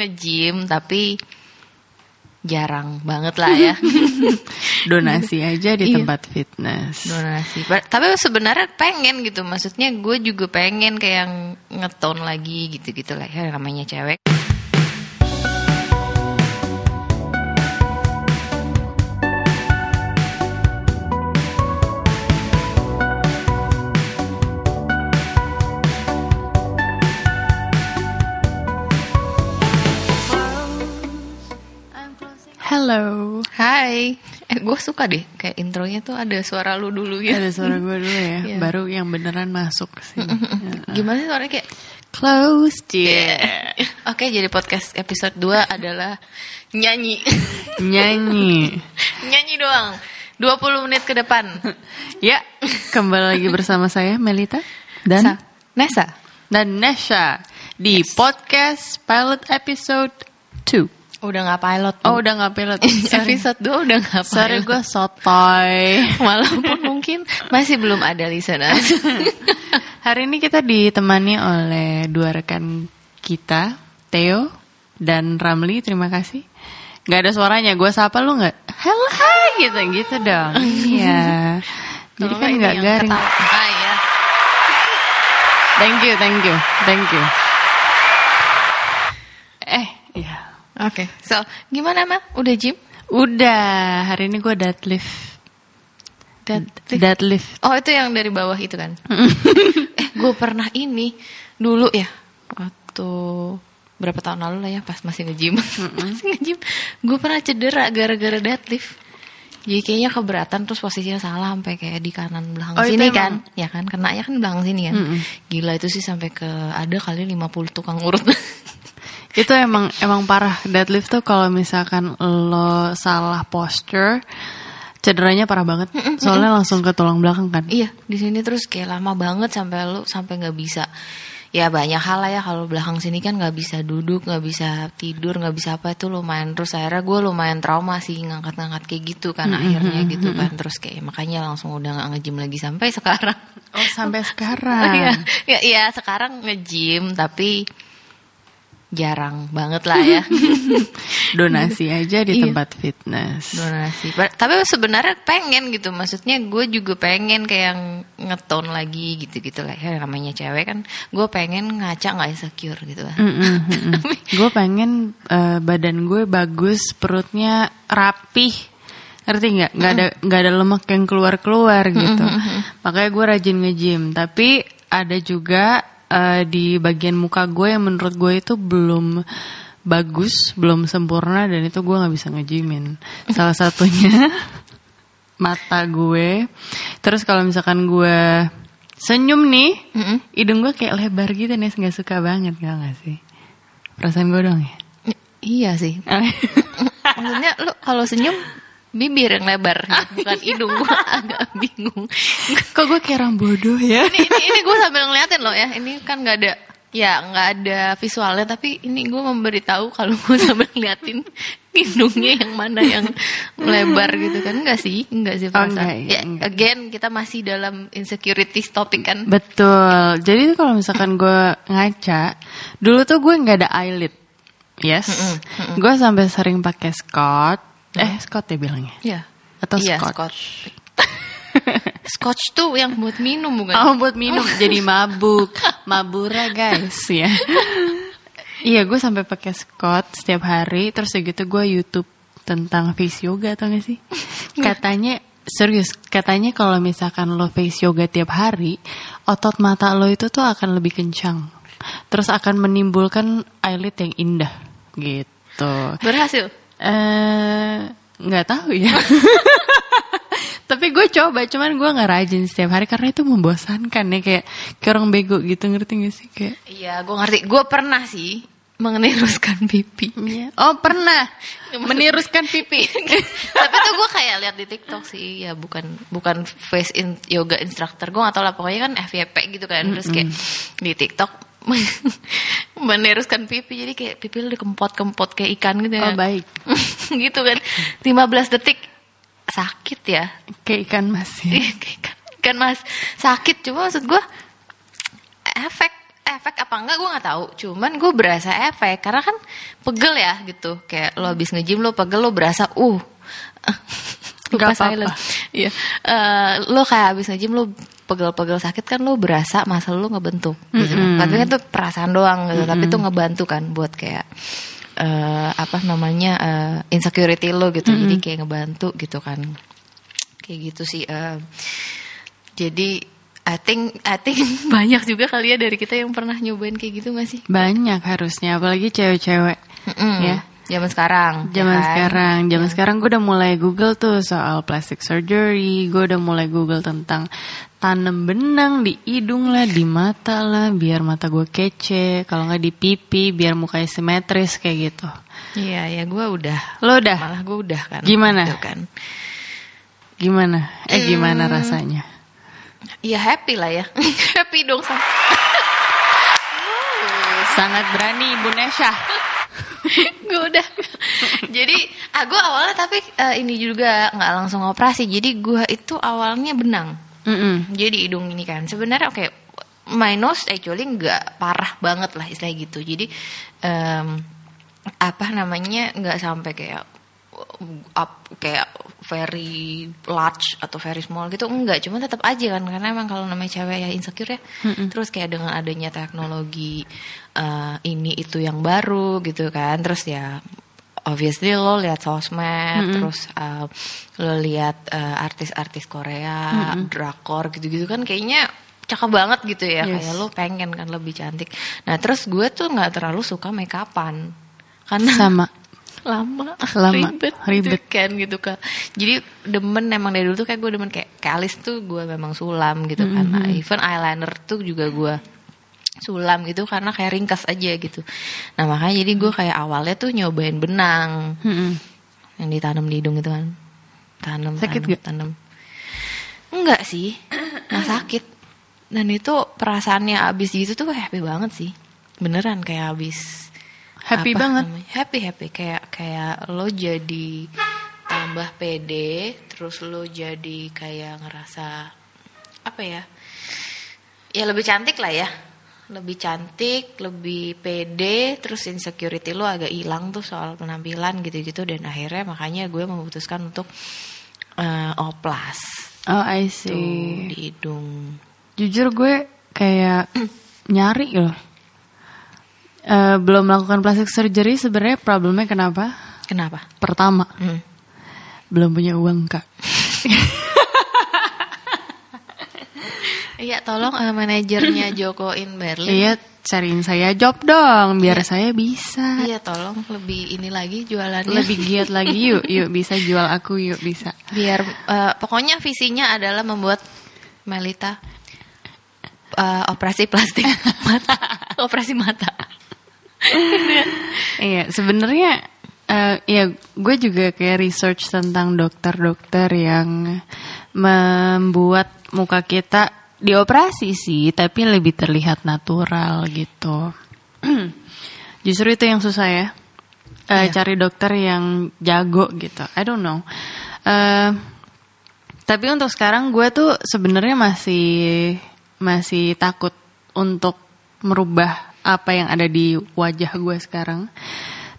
nge-gym tapi jarang banget lah ya. Donasi aja di Iya. tempat fitness. Donasi. Tapi sebenarnya pengen gitu. Maksudnya gue juga pengen kayak ngeton lagi gitu-gitu lah ya namanya cewek. Hello. Hai. Eh gue suka deh kayak intronya tuh ada suara lu dulu ya. Ada suara gue dulu ya, Iya. baru yang beneran masuk sini. Gimana sih suaranya kayak Close, yeah. Oke, jadi podcast episode 2 adalah nyanyi. Nyanyi. nyanyi doang. 20 menit ke depan. Ya, kembali lagi bersama saya Melita dan Sa- Nesa. dan Nesha di podcast pilot episode 2. Udah nggak pilot. Oh, udah nggak pilot. Episode 2 udah nggak pilot. Sorry gue sotoy. Walaupun mungkin masih belum ada listeners. Hari ini kita ditemani oleh dua rekan kita, Theo dan Ramli. Terima kasih. Gak ada suaranya. Gue sapa lu nggak? Hello, hai gitu gitu dong. Iya. Jadi Kalau kan yang garing. Ah, ya. Thank you, thank you, thank you. Eh, iya. Oke, so gimana mah? Udah gym? Udah, hari ini gue deadlift. Deadlift? Deadlift. Oh itu yang dari bawah itu kan? eh gue pernah ini dulu ya waktu berapa tahun lalu lah ya pas masih nge-gym masih nge-gym gue pernah cedera gara-gara deadlift jadi kayaknya keberatan terus posisinya salah sampai kayak di kanan belakang Oh, sini emang- kan ya kan kena ya kan belakang sini kan gila itu sih sampai ke ada kali 50 tukang urut Itu emang emang parah deadlift tuh kalau misalkan lo salah posture cederanya parah banget. Soalnya langsung ke tulang belakang kan. Iya, di sini terus kayak lama banget sampai lu sampai nggak bisa. Ya banyak hal lah ya kalau belakang sini kan nggak bisa duduk, nggak bisa tidur, nggak bisa apa itu lumayan terus akhirnya gue lumayan trauma sih ngangkat-ngangkat kayak gitu kan akhirnya gitu kan terus kayak makanya langsung udah nggak nge-gym lagi sampai sekarang. Oh, sampai sekarang. ya, iya sekarang nge-gym tapi jarang banget lah ya Donasi aja di Iya. tempat fitness. donasi. Tapi sebenarnya pengen gitu, maksudnya gue juga pengen kayak ngeton lagi gitu-gitu lah ya namanya cewek kan. Gue pengen ngaca nggak insecure gitu kan. gue pengen eh, badan gue bagus, perutnya rapih, ngerti nggak? Nggak ada nggak ada lemak yang keluar keluar gitu. Makanya gue rajin nge-gym. Tapi ada juga eh, di bagian muka gue yang menurut gue itu belum bagus, belum sempurna dan itu gue nggak bisa nge-gymin. Salah satunya mata gue. Terus kalau misalkan gue senyum nih, Mm-mm. hidung gue kayak lebar gitu nih, nggak suka banget gak nggak sih? Perasaan gue dong ya. Iya sih. Maksudnya lu kalau senyum bibir yang lebar, bukan hidung. Gue agak bingung. Kok gue kayak orang bodoh ya? ini ini, ini gue sambil ngeliatin loh ya. Ini kan nggak ada ya nggak ada visualnya tapi ini gue memberitahu kalau gue sambil ngeliatin hidungnya yang mana yang lebar gitu kan enggak sih enggak sih Oh, enggak, ya, ya enggak. again kita masih dalam insecurities topik kan Betul. Jadi kalau misalkan gue ngaca, dulu tuh gue nggak ada eyelid. Yes. Gue sampai sering pakai Scott. Eh, Scott ya bilangnya. Iya. Atau iya, Scotch. Scotch. Scotch tuh yang buat minum bukan? Oh buat minum jadi mabuk, mabura guys ya. iya gue sampai pakai Scott setiap hari. Terus gitu gue YouTube tentang face yoga atau gak sih? Katanya serius, katanya kalau misalkan lo face yoga tiap hari, otot mata lo itu tuh akan lebih kencang. Terus akan menimbulkan eyelid yang indah gitu. Berhasil. Eh nggak tahu ya. Tapi gue coba, cuman gue nggak rajin setiap hari karena itu membosankan ya kayak kayak orang bego gitu ngerti gak sih kayak. Iya, gue ngerti. Gue pernah sih mengeniruskan pipi. Oh pernah meniruskan pipi. Tapi tuh gue kayak lihat di TikTok sih, ya bukan bukan face in yoga instructor. Gue gak tau lah pokoknya kan FYP gitu kan. Terus kayak di TikTok meniruskan pipi jadi kayak pipi lu dikempot-kempot kayak ikan gitu ya. Oh baik, gitu kan. 15 detik sakit ya. kayak ikan mas ya. Iya, kayak ikan, ikan mas sakit cuma maksud gue efek efek apa enggak gue nggak tahu cuman gue berasa efek karena kan pegel ya gitu kayak lo habis nge-gym lo pegel lo berasa uh lupa silent iya Eh, lo kayak habis nge-gym lo pegel-pegel sakit kan lo berasa masa lo ngebentuk gitu kan. Mm-mm. tapi kan itu perasaan doang gitu tapi itu ngebantu kan buat kayak eh, apa namanya eh, insecurity lo gitu jadi kayak ngebantu gitu kan kayak gitu sih eh. jadi I think I think banyak juga kali ya dari kita yang pernah nyobain kayak gitu gak sih Banyak harusnya, apalagi cewek-cewek. Mm-mm. Ya. Zaman sekarang ya Zaman kan? sekarang, zaman sekarang gue udah mulai Google tuh soal plastic surgery, gue udah mulai Google tentang tanam benang di hidung lah, di mata lah, biar mata gue kece, kalau nggak di pipi, biar mukanya simetris kayak gitu. iya ya gue udah Lo udah malah gue udah kan Gimana? Gitu kan gimana? Eh gimana Hmm. rasanya? ya happy lah ya happy dong Sangat berani Ibu Nesha. gue udah. Jadi aku awalnya tapi eh, ini juga nggak langsung operasi. Jadi gue itu awalnya benang. Mm-mm. jadi hidung ini kan. Sebenarnya oke my nose actually nggak parah banget lah istilah gitu. Jadi em, apa namanya nggak sampai kayak up kayak very large atau very small gitu enggak. Cuma tetap aja kan karena emang kalau namanya cewek ya insecure ya. Terus kayak dengan adanya teknologi eh, ini itu yang baru gitu kan. Terus ya obviously lo lihat sosmed terus eh, lo lihat eh, artis-artis Korea drakor gitu-gitu kan kayaknya cakep banget gitu ya. Yes. kayak lo pengen kan lebih cantik. Nah terus gue tuh nggak terlalu suka make upan. Karena Sama. Lama, Lama, ribet, ribet. gitu kan gitu kan jadi demen emang dari dulu tuh kayak gue demen kayak kayak alis tuh gue memang sulam gitu kan. Nah, even eyeliner tuh juga gue sulam gitu karena kayak ringkas aja gitu. Nah makanya jadi gue kayak awalnya tuh nyobain benang. Mm-mm. yang ditanam di hidung itu kan. Tanam Sakit tanam, gak? tanam. Enggak sih. Nggak sakit. Dan itu perasaannya abis gitu tuh happy banget sih. Beneran kayak abis Happy apa banget. namanya? happy happy kayak kayak lo jadi tambah pede terus lo jadi kayak ngerasa apa ya ya lebih cantik lah ya lebih cantik lebih pede terus insecurity lo agak hilang tuh soal penampilan gitu-gitu dan akhirnya makanya gue memutuskan untuk eh, oplas Oh, I tuh see. di hidung Jujur gue kayak nyari loh. Eh, belum melakukan plastic surgery sebenarnya problemnya kenapa? kenapa Pertama, Hmm. belum punya uang kak. Iya tolong eh, manajernya Joko in Berlin Iya, cariin saya job dong, biar saya bisa. Iya tolong lebih ini lagi jualannya Lebih giat lagi yuk, yuk bisa jual aku yuk bisa. biar eh, pokoknya visinya adalah membuat Melita eh, operasi plastik mata operasi mata Iya, sebenarnya eh ya gue juga kayak research tentang dokter-dokter yang membuat muka kita dioperasi sih, tapi lebih terlihat natural gitu. Justru itu yang susah ya. Eh, Iya. Cari dokter yang jago gitu. I don't know. Eh, tapi untuk sekarang gue tuh sebenarnya masih masih takut untuk merubah apa yang ada di wajah gue sekarang.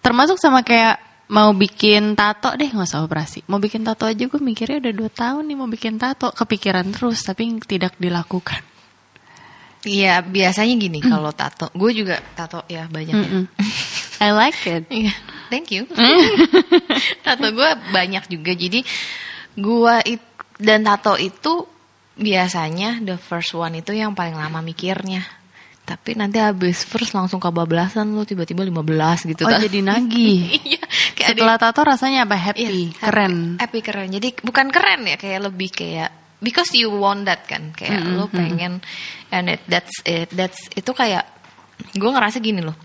Termasuk sama kayak mau bikin tato deh nggak usah operasi. Mau bikin tato aja gue mikirnya udah dua tahun nih mau bikin tato. Kepikiran terus tapi tidak dilakukan. Iya biasanya gini kalau tato gue juga tato ya banyak ya Mm-mm. I like it. Iya, thank you. tato gue banyak juga. Jadi gue it, dan tato itu biasanya the first one itu yang paling lama mikirnya. Tapi nanti habis first langsung kebablasan lu tiba-tiba 15 gitu. Oh Tat. jadi nagih. Iya, kayak ada- Setelah tato rasanya apa? Happy, Iya, keren. Happy keren. Jadi bukan keren ya, kayak lebih kayak because you want that kan, kayak Mm-mm, lo pengen and it, that's it, that's itu kayak gue ngerasa gini loh.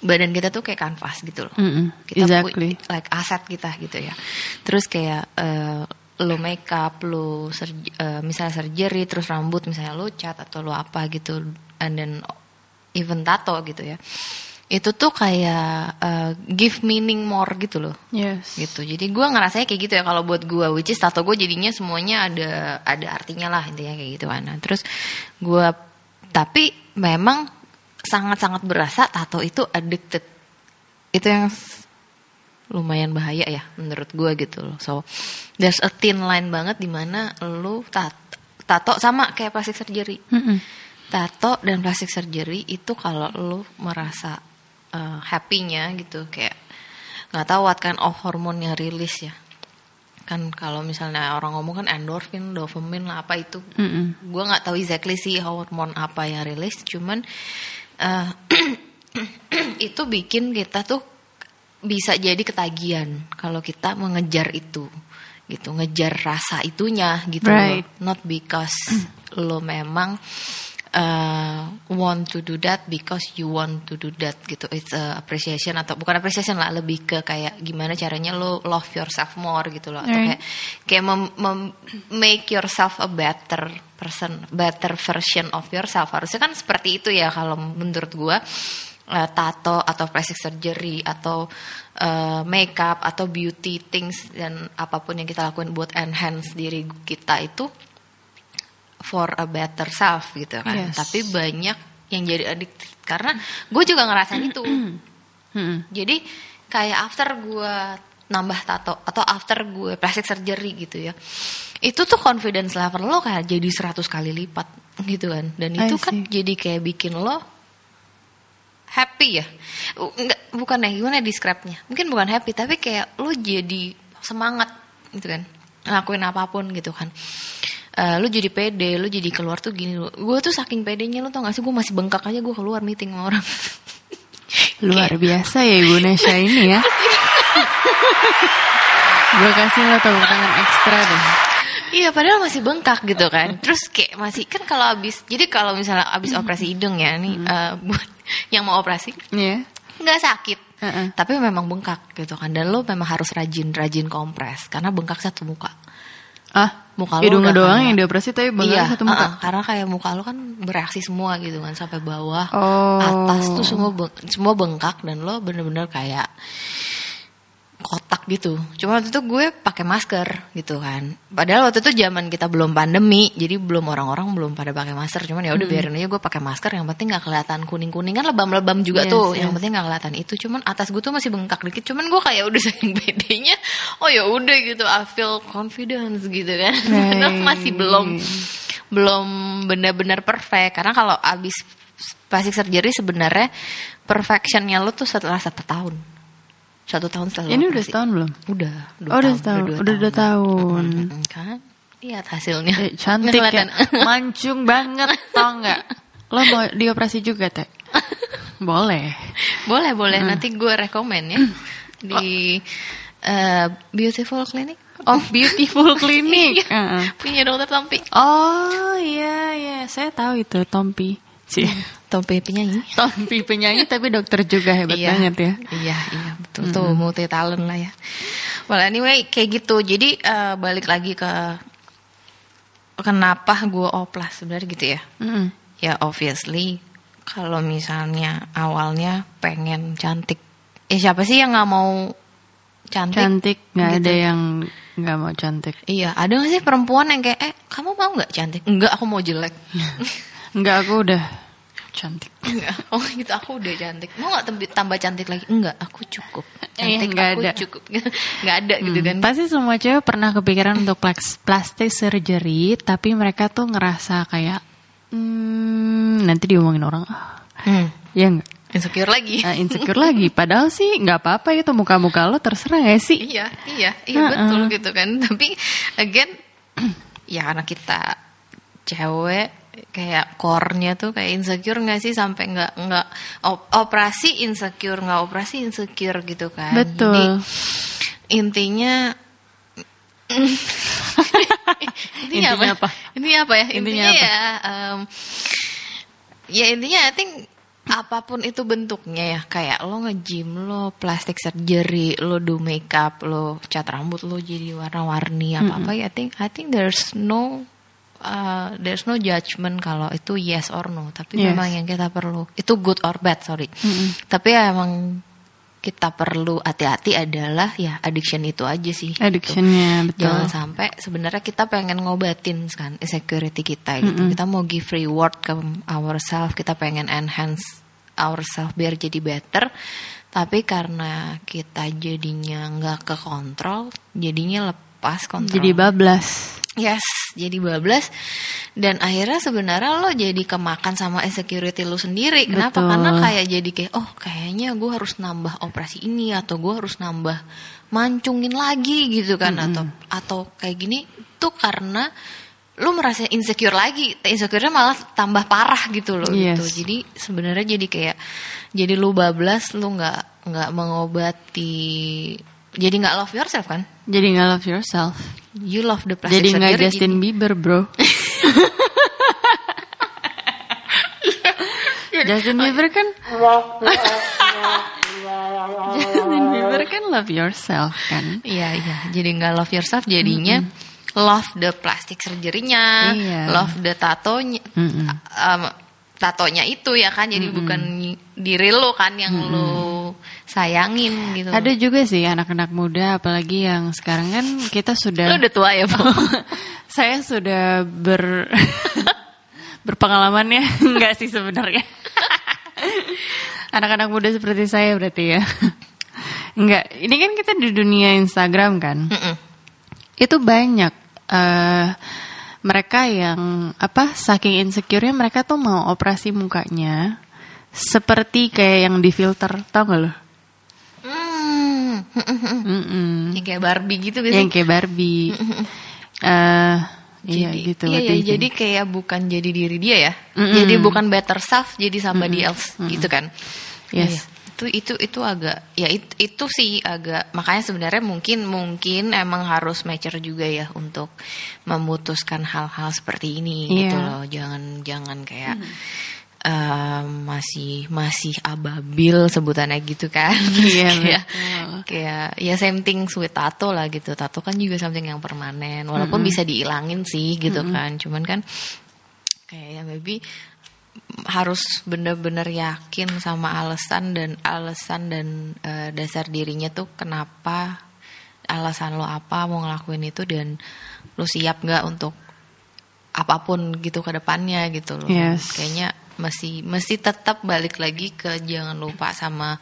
Badan kita tuh kayak kanvas gitu loh. Mm-mm, Kita pu- exactly. like aset kita gitu ya. Terus kayak eh, lo makeup, lo serj- eh, misalnya surgery, terus rambut misalnya lo cat atau lo apa gitu, and then even tato gitu ya. Itu tuh kayak eh, give meaning more gitu loh Yes. gitu jadi gue ngerasanya kayak gitu ya kalau buat gue which is tato gue jadinya semuanya ada ada artinya lah intinya kayak gitu kan Nah, terus gue tapi memang sangat-sangat berasa tato itu addicted. Itu yang lumayan bahaya ya menurut gue gitu loh. So there's a thin line banget di mana lu tato, tato sama kayak plastic surgery. Mm-mm. Tato dan plastic surgery itu kalau lu merasa uh, happy-nya gitu kayak nggak tahu what kind of hormone yang rilis ya. Kan kalau misalnya orang ngomong kan endorfin, dopamine lah apa itu Mm-mm. gue nggak tahu exactly sih hormon apa yang rilis cuman eh, itu bikin kita tuh bisa jadi ketagihan kalau kita mengejar itu gitu ngejar rasa itunya gitu Right. loh not because lo memang eh, want to do that because you want to do that gitu it's a appreciation atau bukan appreciation lah lebih ke kayak gimana caranya lo love yourself more gitu loh atau Right. kayak kayak mem- mem- make yourself a better person, better version of yourself. Harusnya kan seperti itu ya kalau menurut gua eh, tato atau plastic surgery atau eh, makeup atau beauty things dan apa pun yang kita lakuin buat enhance diri kita itu for a better self gitu kan. Yes. Tapi banyak yang jadi addicted karena gue juga ngerasain itu. Mm-mm. Jadi kayak after gue nambah tato atau after gue plastic surgery gitu ya. Itu tuh confidence level lo kayak jadi 100 kali lipat gitu kan. Dan itu kan jadi kayak bikin lo happy ya. Enggak bukan ya gimana describe-nya. Mungkin bukan happy tapi kayak lo jadi semangat gitu kan. Ngelakuin apa pun gitu kan. Eh, lu jadi pede, lu jadi keluar tuh gini Gue tuh saking pedenya lu tau gak sih gue masih bengkak aja gue keluar meeting sama orang. Luar biasa ya Ibu Nesha ini ya. Gue kasih lo tepuk tangan ekstra deh. Iya padahal masih bengkak gitu kan Terus kayak masih Kan kalau abis Jadi kalau misalnya abis operasi hidung ya Nih eh, buat yang mau operasi Iya. nggak sakit Heeh. Tapi memang bengkak gitu kan Dan lo memang harus rajin-rajin kompres Karena bengkak satu muka Ah, Muka lo hidungnya udah doang kayak- yang dioperasi tapi Iya satu muka. uh-uh, Karena kayak muka lo kan bereaksi semua gitu kan Sampai bawah Oh. Atas tuh semua beng- semua bengkak Dan lo bener-bener kayak kotak gitu. Cuma waktu itu gue pakai masker gitu kan. Padahal waktu itu zaman kita belum pandemi, jadi belum orang-orang belum pada pakai masker. Cuman ya udah biarin aja gue pakai masker. Yang penting nggak kelihatan kuning-kuning kan lebam-lebam juga Yes, tuh. yes. Yang penting nggak kelihatan itu. Cuman atas gue tuh masih bengkak dikit. Cuman gue kayak udah saking bedanya. Oh ya udah gitu. I feel confidence gitu kan. Padahal masih belum belum benar-benar perfect. Karena kalau abis plastic surgery sebenarnya perfectionnya lo tuh setelah satu tahun. Satu tahun setelah Ini udah setahun belum? Udah, dua Oh, udah tahun, setahun. dua Udah dua tahun. Kan? Lihat hasilnya. Eh, cantik ya. Mancung banget tau nggak? Lo mau dioperasi juga teh? Boleh. boleh, boleh. Hmm. Nanti gue rekomen ya di Oh. eh, Beautiful Clinic. Oh, beautiful clinic. Heeh. Punya dokter Tompi. Oh iya iya, saya tahu itu Tompi. Sih. Tompi penyanyi. Tompi penyanyi tapi dokter juga hebat iya, banget ya. Iya, iya betul tuh multi talent lah ya. Well anyway kayak gitu. Jadi eh, balik lagi ke kenapa gue oplas sebenarnya gitu ya. Mm. Ya obviously kalau misalnya awalnya pengen cantik. Eh siapa sih yang nggak mau cantik? Cantik nggak Gitu. ada yang nggak mau cantik. Iya, ada gak sih perempuan yang kayak, eh kamu mau nggak cantik? Enggak, aku mau jelek. Enggak aku udah cantik. Enggak, oh gitu aku udah cantik. Mau nggak tembi- tambah cantik lagi? Enggak, aku cukup. Iya, Cantik nggak aku ada. cukup. Nggak ada gitu Hmm, kan? Pasti semua cewek pernah kepikiran untuk plastic surgery, tapi mereka tuh ngerasa kayak, hmm, nanti diomongin orang, ah, Hmm, ya nggak? insecure lagi. Nah, insecure lagi. Padahal sih nggak apa-apa itu muka-muka lo terserah ya sih. Iya, iya, iya Heeh. betul gitu kan. Tapi again, ya karena kita cewek kayak core-nya tuh kayak insecure nggak sih sampai nggak nggak op- operasi insecure nggak operasi insecure gitu kan. Jadi Betul. intinya intinya, Intinya apa? apa? Intinya apa ya? Intinya Intinya, apa? ya em, ya intinya I think apa pun itu bentuknya ya kayak lo nge-gym, lo plastic surgery, lo do makeup, lo cat rambut lo jadi warna-warni apa-apa ya I think I think there's no uh, there's no judgment kalau itu yes or no tapi Yes. memang yang kita perlu itu good or bad sorry tapi ya emang kita perlu hati-hati adalah ya addiction itu aja sih gitu. Addictionnya betul. Jangan sampai sebenarnya kita pengen ngobatin kan insecurity kita gitu. Kita mau give reward ke ourselves, kita pengen enhance ourselves biar jadi better tapi karena kita jadinya nggak ke kontrol jadinya lepas kontrol Jadi bablas. Yes, jadi bablas dan akhirnya sebenarnya lo jadi kemakan sama insecurity lo sendiri. Kenapa? Betul. Karena kayak jadi kayak oh kayaknya gue harus nambah operasi ini atau gue harus nambah mancungin lagi gitu kan atau atau kayak gini tuh karena lo merasa insecure lagi, insecure malah tambah parah gitu loh Yes. gitu. Jadi sebenarnya jadi kayak jadi lo bablas, lo nggak nggak mengobati jadi nggak love yourself kan? Jadi nggak love yourself. You love the plastic Jadi nggak Justin Bieber, bro. Justin Bieber kan Justin Bieber kan love yourself kan. Iya iya, jadi nggak love yourself jadinya love the plastic surgery-nya, Iya. love the tatonya, Mm-mm. um, tatonya itu ya kan, jadi bukan diri lo kan yang lo sayangin gitu. Ada juga sih anak-anak muda apalagi yang sekarang kan kita sudah udah tua ya, Pak? saya sudah ber berpengalaman ya enggak sih sebenarnya anak-anak muda seperti saya berarti ya enggak ini kan kita di dunia Instagram kan Mm-mm. itu banyak eh mereka yang apa saking insecure-nya mereka tuh mau operasi mukanya seperti kayak yang di filter tau gak lo Hmm. Mm-mm. Yang kayak Barbie gitu gak yang kayak Barbie iya Jadi- gitu Iya, do iya, think? jadi kayak bukan jadi diri dia ya. Mm-mm. Jadi bukan better self, jadi somebody else gitu kan. Yes. Iya. Itu itu itu agak ya it- itu sih agak makanya sebenarnya mungkin mungkin emang harus mature juga ya untuk memutuskan hal-hal seperti ini gitu Iya. loh. Jangan jangan kayak em, masih masih ababil sebutannya gitu kan. Iya, kayak kayak ya same thing with tato lah gitu. Tato kan juga something yang permanen walaupun bisa dihilangin sih gitu kan. Cuman kan kayak ya maybe harus bener-bener yakin sama alasan dan alasan dan eh, dasar dirinya tuh kenapa alasan lo apa mau ngelakuin itu dan lo siap nggak untuk apa pun gitu ke depannya gitu loh. Yes. Kayaknya masih mesti tetap balik lagi ke jangan lupa sama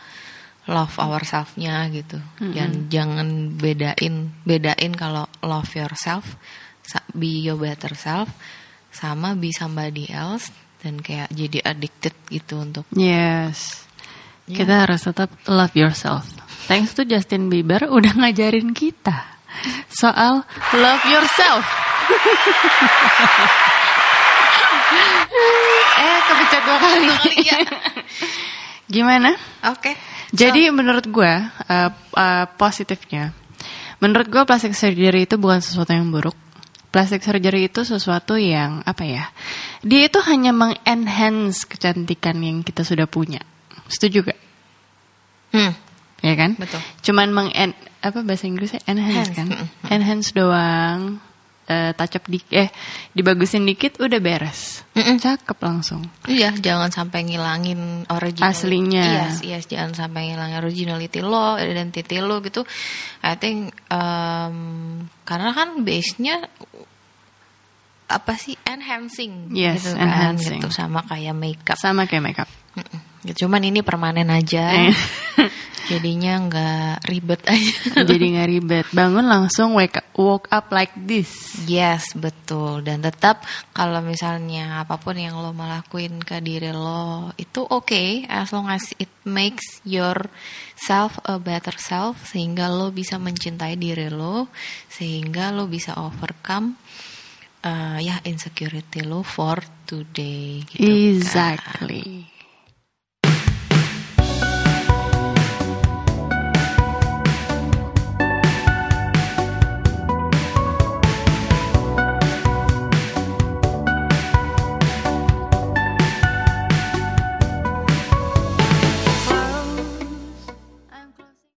love ourselves-nya gitu. Dan jangan bedain bedain kalau love yourself, be your better self sama be somebody else dan kayak jadi addicted gitu untuk Yes. Iya. Kita harus tetap love yourself. Thanks to Justin Bieber udah ngajarin kita soal love yourself. eh, kepencet dua kali. Iya. Gimana? Oke. Jadi menurut gue uh, uh, positifnya, menurut gue plastic surgery itu bukan sesuatu yang buruk. Plastic surgery itu sesuatu yang apa ya? Dia itu hanya mengenhance kecantikan yang kita sudah punya. Setuju gak? Hmm, Ya kan? betul. Cuman meng apa bahasa Inggrisnya enhance Enhance, kan? Enhance doang. Eh touch up dik eh dibagusin dikit udah beres. Mm-mm. Cakep langsung. Iya, jangan sampai ngilangin original Aslinya. Yes, yes, jangan sampai ngilangin originality lo, identity lo gitu. I think um, karena kan base-nya apa sih enhancing Yes, gitu kan enhancing. gitu sama kayak makeup. Sama kayak makeup. Mm-mm. Gitu. Cuman ini permanen aja. Jadinya nggak ribet aja. Jadi nggak ribet. Bangun langsung wake up, woke up like this. Yes, betul. Dan tetap kalau misalnya apa pun yang lo mau lakuin ke diri lo itu oke as long as it makes your self a better self sehingga lo bisa mencintai diri lo sehingga lo bisa overcome uh, ya insecurity lo for today gitu kan. Exactly.